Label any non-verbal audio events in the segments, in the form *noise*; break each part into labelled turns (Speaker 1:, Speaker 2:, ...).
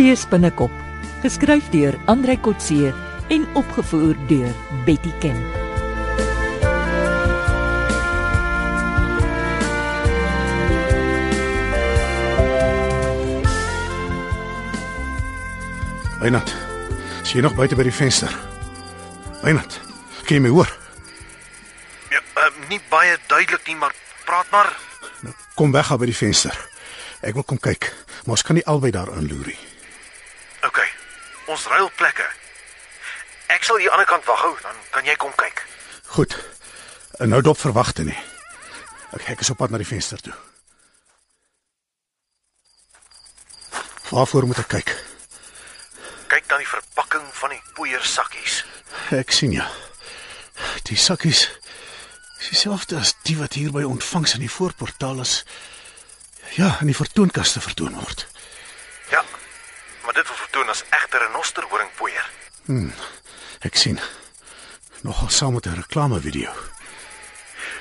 Speaker 1: Kotse spinnekop, geskryf deur Andrei Kotse en opgevoer deur Betty Ken.
Speaker 2: Wynand, is jy nog buite by die venster? Wynand, kan jy my hoor?
Speaker 3: Ja, uh, nie baie duidelik nie, maar praat maar.
Speaker 2: Nou, kom weg daar by die venster. Ek wil kom kyk, maar ons kan nie albei daar inloer nie.
Speaker 3: Ons ruil plekke. Ek sal hier aan die ander kant wag hou, dan kan jy kom kyk.
Speaker 2: Goed. En nou dop verwagte nie. Ek ek is op pad na die venster toe. Waarvoor moet ek kyk?
Speaker 3: Kyk dan die verpakking van die poeiersakkies.
Speaker 2: Ek sien ja. Die sakkies is dieselfde as die wat hier by ontvangs in die voorportaal is. Ja, in die vertoonkaste vertoon word.
Speaker 3: Ja. Maar dit word vertoon as egte renosterhoringpoeier.
Speaker 2: Ek sien. Nogal saam met 'n reklamevideo.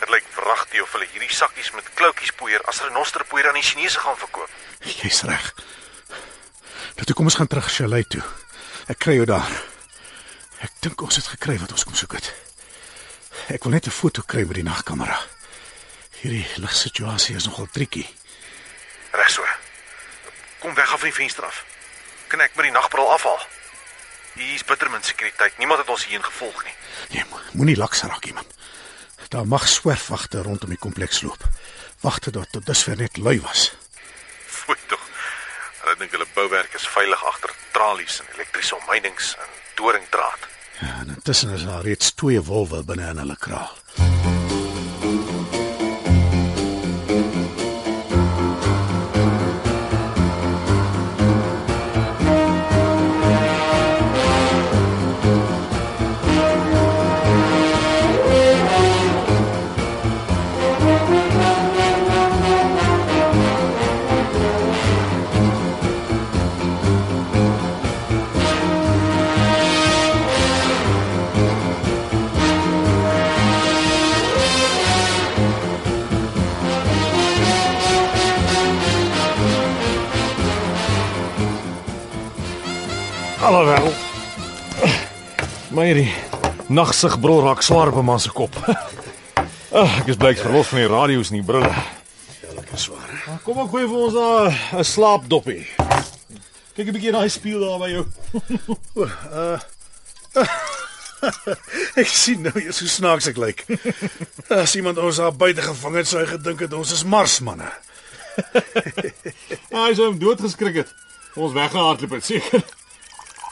Speaker 3: Dit lyk wragtig of hulle hierdie sakkies met kloutjies poeier as renosterpoeier aan die Chinese gaan verkoop.
Speaker 2: Jy's reg. Nou toe kom ons gaan terug Chalet toe. Ek kry jou daar. Ek dink ons het gekry wat ons kom soek het. Ek wil net 'n foto kry met die nagkamera. Hierdie ligsituasie is nogal tricky.
Speaker 3: Reg so. Kom weg af van die venster af. Kan ek met die nagbril afhaal? Hier is bittermin sekuriteit. Niemand het ons hierheen gevolg nie.
Speaker 2: Nee, mo- moenie laks raak iemand. Daar mag swerfwagte rondom die kompleks loop. Wagte wat tot dusver net lui was.
Speaker 3: Fooi tog. Hulle dink hulle bouwerk is veilig agter tralies en elektriese omheinings en doringdraad.
Speaker 2: Ja, en intussen is daar reeds twee wolwe binne in hulle kraal.
Speaker 4: Alhoewel. Maar hierdie nagsigbril raak swaar op man se kop. *laughs* Ag, ek is blyk verlof van die radio's en die brille.
Speaker 2: Lekker swaar.
Speaker 4: Kom ek gooi vir ons 'n slaapdoppie. Kyk 'n bietjie daai spieël daar by jou. *laughs* *laughs*
Speaker 2: Ek sien nou eers hoe snaaks ek lyk. As iemand ons daar buite gevang het, sou hy gedink het ons is Marsmanne.
Speaker 4: Ja, hy sou hom doodgeskrik het. Ons weggehardloop het seker.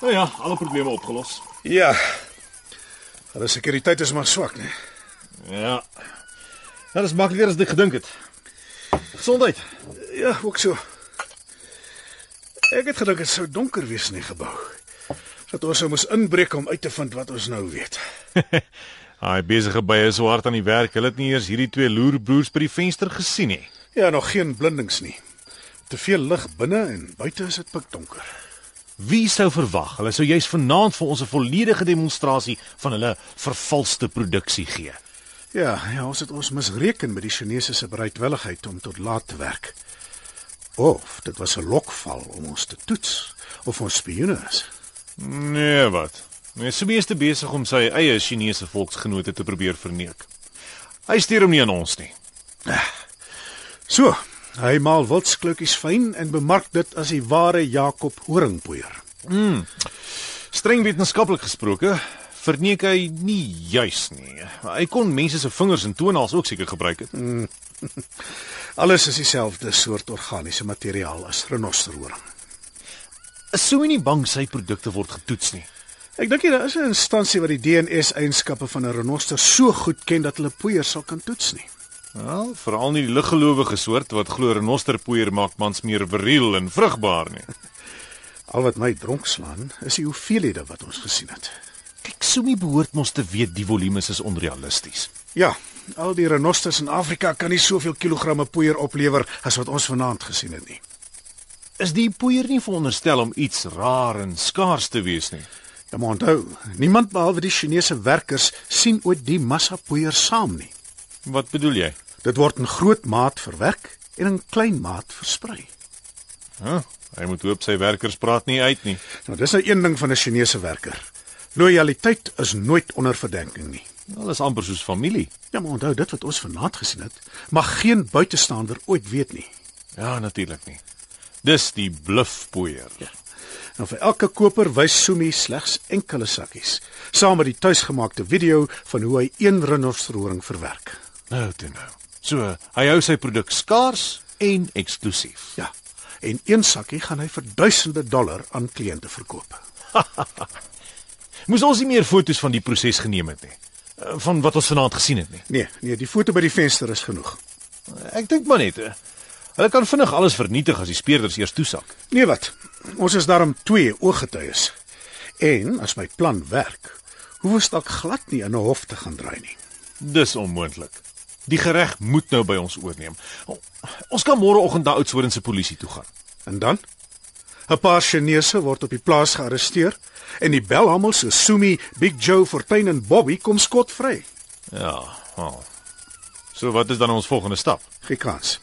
Speaker 4: Nou ja, alle probleme opgelos.
Speaker 2: Ja. Hulle sekuriteit is maar swak, né?
Speaker 4: Ja. Ja, dis makliker as ek gedink het. Gesondheid.
Speaker 2: Ja, ook so. Ek het gedink dit sou donker wees in die gebou. Dat ons sou moes inbreek om uit te vind wat ons nou weet. *laughs*
Speaker 4: Hy besige by is so hard aan die werk. Hulle het nie eers hierdie twee loerbroers by die venster gesien nie.
Speaker 2: Ja, nog geen blindings nie. Te veel lig binne en buite is dit pikdonker.
Speaker 4: Wie sou verwag hulle sou juis vanaand vir ons 'n volledige demonstrasie van hulle vervalste produksie gee.
Speaker 2: Ja, ja, ons het ons misreken met die Chinese se bereidwilligheid om tot laat te werk. Of dit was 'n lokval om ons te toets of ons spioene is.
Speaker 4: Nee, wat? Hy is meeste besig om sy eie Chinese volksgenote te probeer verneek. Hy stuur hom nie aan ons nie.
Speaker 2: So, hy maal wildskloutjies fyn en bemark dit as die ware Jakob horingpoeier.
Speaker 4: Streng wetenskaplik gesproke, verneek hy nie juis nie. Hy kon mense se vingers en toenails ook seker gebruik het. *laughs*
Speaker 2: Alles is dieselfde soort organiese materiaal as renosterhoring.
Speaker 4: Sou hy nie bang sy produkte word getoets nie.
Speaker 2: Ek dink nie daar is 'n instansie wat die DNS-eienskappe van 'n renoster so goed ken dat hulle poeier sal kan toets nie.
Speaker 4: Wel, veral nie die liggelowige soort wat glo renosterpoeier maak mans meer viriel en vrugbaar nie. *laughs*
Speaker 2: Al wat my dronk slaan, is die hoeveelhede wat ons gesien het.
Speaker 4: Kyk, Sumi behoort mos te weet die volumes is onrealisties.
Speaker 2: Ja, al die renosters in Afrika kan nie soveel kilogramme poeier oplewer as wat ons vanaand gesien het nie.
Speaker 4: Is die poeier nie veronderstel om iets raar en skaars te wees nie?
Speaker 2: Ja, maar onthou, niemand behalwe die Chinese werkers sien ooit die massa poeier saam nie.
Speaker 4: Wat bedoel jy?
Speaker 2: Dit word in groot maat verwerk en in klein maat versprei.
Speaker 4: Huh? Hy moet hoop sy werkers praat nie uit nie.
Speaker 2: Nou dis nou een ding van 'n Chinese werker. Lojaliteit is nooit onder verdenking nie.
Speaker 4: Hulle is amper soos familie.
Speaker 2: Ja, maar onthou dit wat ons vanaand gesien het, mag geen buitestander ooit weet nie.
Speaker 4: Ja, natuurlik nie. Dis die bluffpoeier.
Speaker 2: Ja. En vir elke koper wys Sumi slegs enkele sakkies, saam met die tuisgemaakte video van hoe hy een renosterhoring verwerk.
Speaker 4: Nou toe nou. So, hy hou sy produk skaars en eksklusief.
Speaker 2: Ja. En een sakkie gaan hy vir duisende dollar aan kliënte verkoop. *laughs*
Speaker 4: Moes ons nie meer foto's van die proses geneem het nie. Eh, Van wat ons vanaand gesien het nie.
Speaker 2: Nee, nee, die foto by die venster is genoeg.
Speaker 4: Ek dink maar net. eh, Hulle kan vinnig alles vernietig as die speerders eers toesak.
Speaker 2: Nee wat? Ons is daarom twee ooggetuies. En as my plan werk, hoef ons dalk glad nie in 'n hof te gaan draai nie.
Speaker 4: Dis onmoontlik. Die gereg moet nou by ons oorneem. Ons kan môreoggend na Oudtshoorn se polisie toe gaan.
Speaker 2: En dan? 'n Paar Chinese word op die plaas gearresteer en die belhamel so Sumi, Big Joe, Fortuin en Bobby kom skotvry.
Speaker 4: Ja, wel. So wat is dan ons volgende stap?
Speaker 2: Geen kans.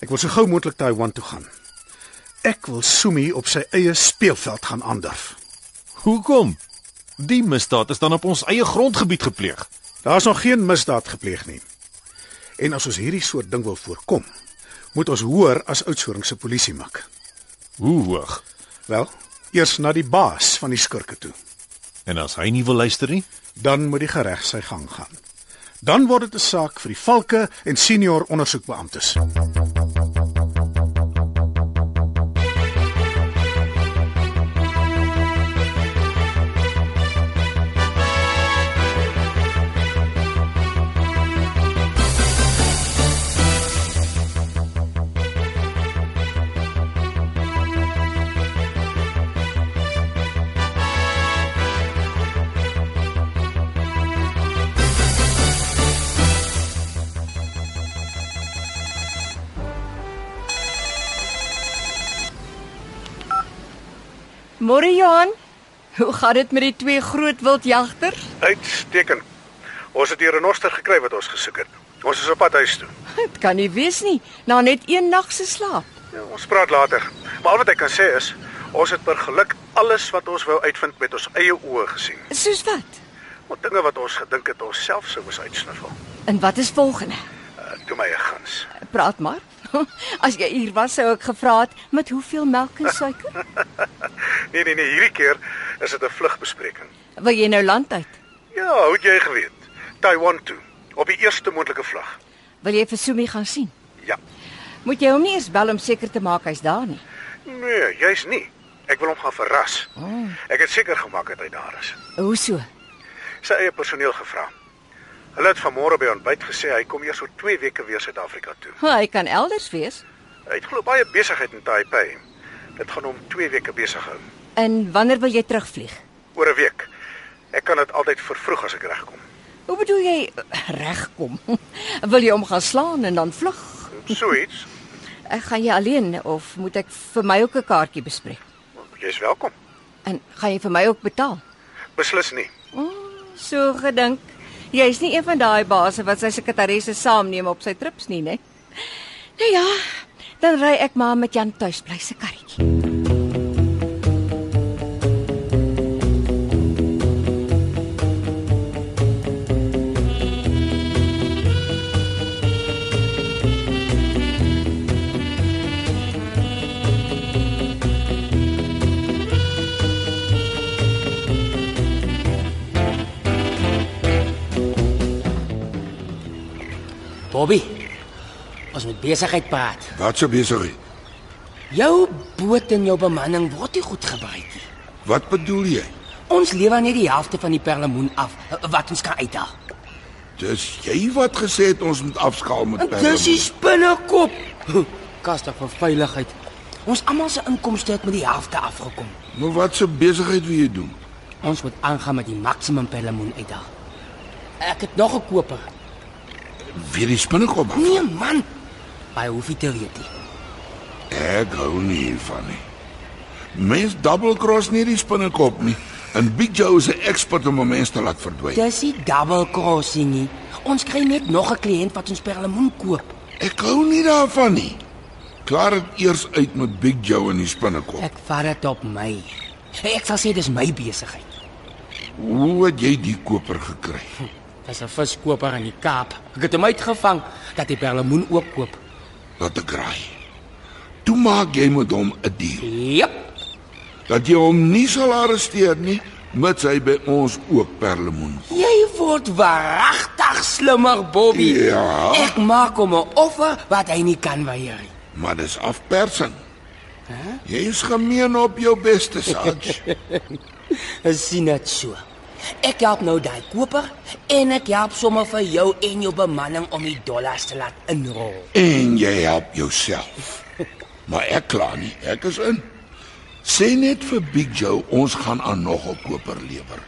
Speaker 2: Ek wil so gou moontlik Taiwan toe gaan. Ek wil Sumi op sy eie speelveld gaan aandurf.
Speaker 4: Hoekom? Die misdaad is dan op ons eie grondgebied gepleeg.
Speaker 2: Daar's nog geen misdaad gepleeg nie. En as ons hierdie soort ding wil voorkom, moet ons hoor as Oudtshoorn se polisie maak.
Speaker 4: Hoe hoog?
Speaker 2: Wel, eers na die baas van die skurke toe.
Speaker 4: En as hy nie wil luister nie?
Speaker 2: Dan moet die gereg sy gang gaan. Dan word dit 'n saak vir die valke en senior ondersoekbeamptes.
Speaker 5: Môre Johan. Hoe gaan dit met die twee groot wildjagters?
Speaker 2: Uitstekend. Ons het 'n renoster gekry wat ons gesoek het. Ons is op pad huis toe. *laughs*
Speaker 5: Dit kan nie wees nie, na net een nag se slaap.
Speaker 2: Ja, ons praat later. Maar al wat ek kan sê is, ons het per geluk alles wat ons wou uitvind met ons eie oë gesien.
Speaker 5: Soos wat?
Speaker 2: Want dinge wat ons gedink het ons self sou moes uitsniffel.
Speaker 5: En wat is volgende?
Speaker 2: Uh, Toe my 'n guns.
Speaker 5: Praat maar. *laughs* As jy hier was, sou ek gevra het met hoeveel melk en suiker? *laughs*
Speaker 2: Nee nee nee, hierdie keer is dit 'n vlugbespreking.
Speaker 5: Wil jy nou land uit?
Speaker 2: Ja, hoe het jy geweet? Taiwan toe, op die eerste moontlike vlug.
Speaker 5: Wil jy vir Sumi gaan sien?
Speaker 2: Ja.
Speaker 5: Moet jy hom nie eers bel om seker te maak hy's daar nie.
Speaker 2: Nee, jy's nie. Ek wil hom gaan verras. Oh. Ek het seker gemaak dat hy daar is.
Speaker 5: Hoe so?
Speaker 2: Sy eie personeel gevra. Hulle het vanmôre by ontbyt gesê hy kom eers oor 2 weke weer Suid-Afrika toe.
Speaker 5: Hy kan elders wees.
Speaker 2: Hy het glo baie besigheid in Taipei. Dit gaan hom 2 weke besig hou.
Speaker 5: En wanneer wil jy terugvlieg?
Speaker 2: Oor 'n week. Ek kan dit altyd vervroeg as ek regkom.
Speaker 5: Hoe bedoel jy regkom? *laughs* Wil jy hom gaan slaan en dan vlug?
Speaker 2: Soets. *laughs*
Speaker 5: Ek gaan jy alleen of moet ek vir my ook 'n kaartjie bespreek?
Speaker 2: Jy's welkom.
Speaker 5: En gaan jy vir my ook betaal?
Speaker 2: Beslis nie.
Speaker 5: So gedink. Jy's nie een van daai baase wat sy sekretaresse saamneem op sy trips nie, né? Nou ja, dan ry ek maar met Jan tuis bly se karretjie.
Speaker 6: Bobby. Ons moet besigheid praat.
Speaker 7: Wat so besigheid?
Speaker 6: Jou boot en jou bemanning word nie goed gebruik nie.
Speaker 7: Wat bedoel jy?
Speaker 6: Ons lewer net die helfte van die perlemoen af eh, wat ons kan uithaal.
Speaker 7: Dis jy wat gesê het ons moet afskaal met
Speaker 6: En dis die spinnekop. Kastig vir veiligheid. Ons almal se inkomste het met die helfte afgekom.
Speaker 7: Maar wat so besigheid wil jy doen?
Speaker 6: Ons moet aangaan met die maksimum perlemoen uithaal. Ek het nog 'n koper.
Speaker 7: Weer die spinnekop.
Speaker 6: Nee man. Baie hoef jy te weet nie.
Speaker 7: Ek hou nie hiervan nie. Mens double cross nie die spinnekop nie. En Big Joe is 'n ekspert om 'n mens te laat verdwyn.
Speaker 6: Dis nie double crossing nie. Ons kry net nog 'n kliënt wat ons perlemoen koop.
Speaker 7: Ek hou nie daarvan nie. Klaar dit eers uit met Big Joe en die spinnekop.
Speaker 6: Ek vat dit op my. Ek sal sê dis my besigheid.
Speaker 7: Hoe het jy die koper gekry?
Speaker 6: Dis 'n viskoper in die Kaap. Ek het hom uitgevang dat hy perlemoen ook koop.
Speaker 7: Laat ek raai. Toe maak jy met hom 'n deal
Speaker 6: Jep.
Speaker 7: dat jy hom nie sal arresteer nie, mits hy by ons ook perlemoen.
Speaker 6: Jy word waaragtig slimmer, Bobby.
Speaker 7: Ja.
Speaker 6: Ek maak hom 'n offer wat hy nie kan weier nie.
Speaker 7: Maar dis afpersing. Jy is gemeen op jou beste,
Speaker 6: sien *laughs* dit so. Ek help nou daai koper en ek help sommer vir jou en jou bemanning om die dollars te laat inrol.
Speaker 7: en jy help jouself. Maar ek kla nie, ek is in. Sê net vir Big Joe ons gaan aan nog 'n koper lewer.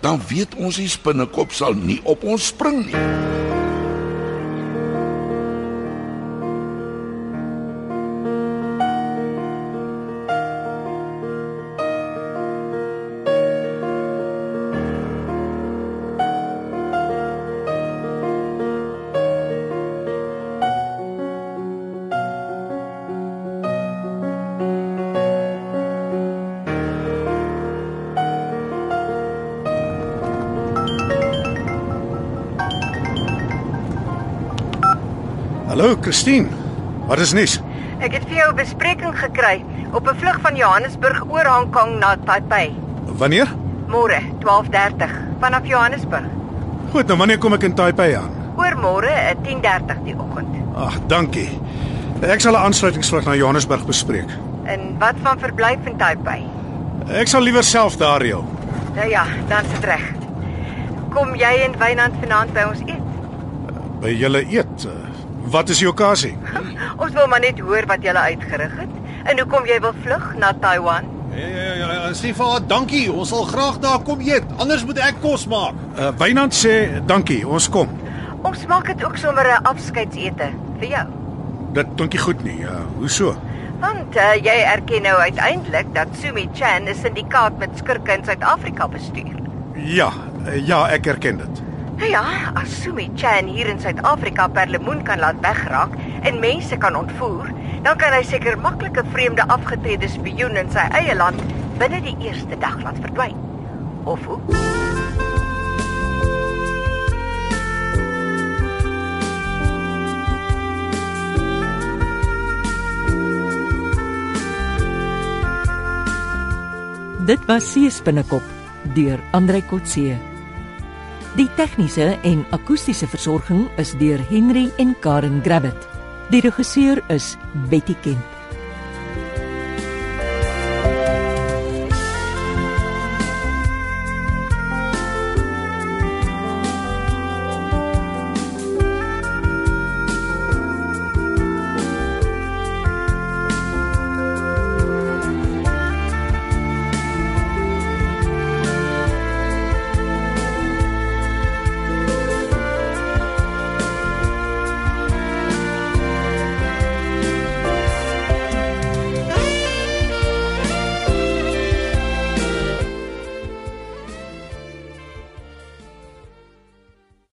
Speaker 7: Dan weet ons die spinnekop sal nie op ons spring nie.
Speaker 2: Hallo, Christine. Wat is nuus?
Speaker 5: Ek het vir jou 'n bespreking gekry op 'n vlug van Johannesburg oor Hong Kong na Taipei.
Speaker 2: Wanneer?
Speaker 5: Môre, 12:30 vanaf Johannesburg.
Speaker 2: Goed, nou wanneer kom ek in Taipei aan?
Speaker 5: Oor môre, eh, 10:30 die oggend.
Speaker 2: Ag, dankie. Ek sal 'n aansluitingsvlug na Johannesburg bespreek.
Speaker 5: En wat van verblyf in Taipei?
Speaker 2: Ek sal liewer self daar reël.
Speaker 5: Nou ja, dan sit reg. Kom jy en Wynand vanaand by ons eet?
Speaker 2: By julle eet. Wat is die okasie?
Speaker 5: Ons wil maar net hoor wat jy uitgerig het en hoekom jy wil vlug na Taiwan.
Speaker 4: Ja ja ja, ja sê vir haar dankie. Ons sal graag daar kom eet. Anders moet ek kos maak.
Speaker 2: Uh, Wynand sê dankie, ons kom.
Speaker 5: Ons maak dit ook sommer 'n afskeidsete vir jou.
Speaker 2: Dit klink nie goed nie. Uh, hoe so?
Speaker 5: Want uh, jy erken nou uiteindelik dat Sumi Chan 'n syndikaat met skurke in Suid-Afrika bestuur.
Speaker 2: Ja, uh, ja, ek erken dit.
Speaker 5: Nou ja, as Sumi Chan hier in Suid-Afrika perlemoen kan laat wegraak en mense kan ontvoer, dan kan hy seker maklik 'n vreemde afgetrede spioen in sy eie land binne die eerste dag laat verdwyn. Of hoe?
Speaker 1: Dit was Seespinnekop deur Andrei Kotse. Die tegniese en akoestiese versorging is deur Henry en Karen Gravett. Die regisseur is Betty Kemp.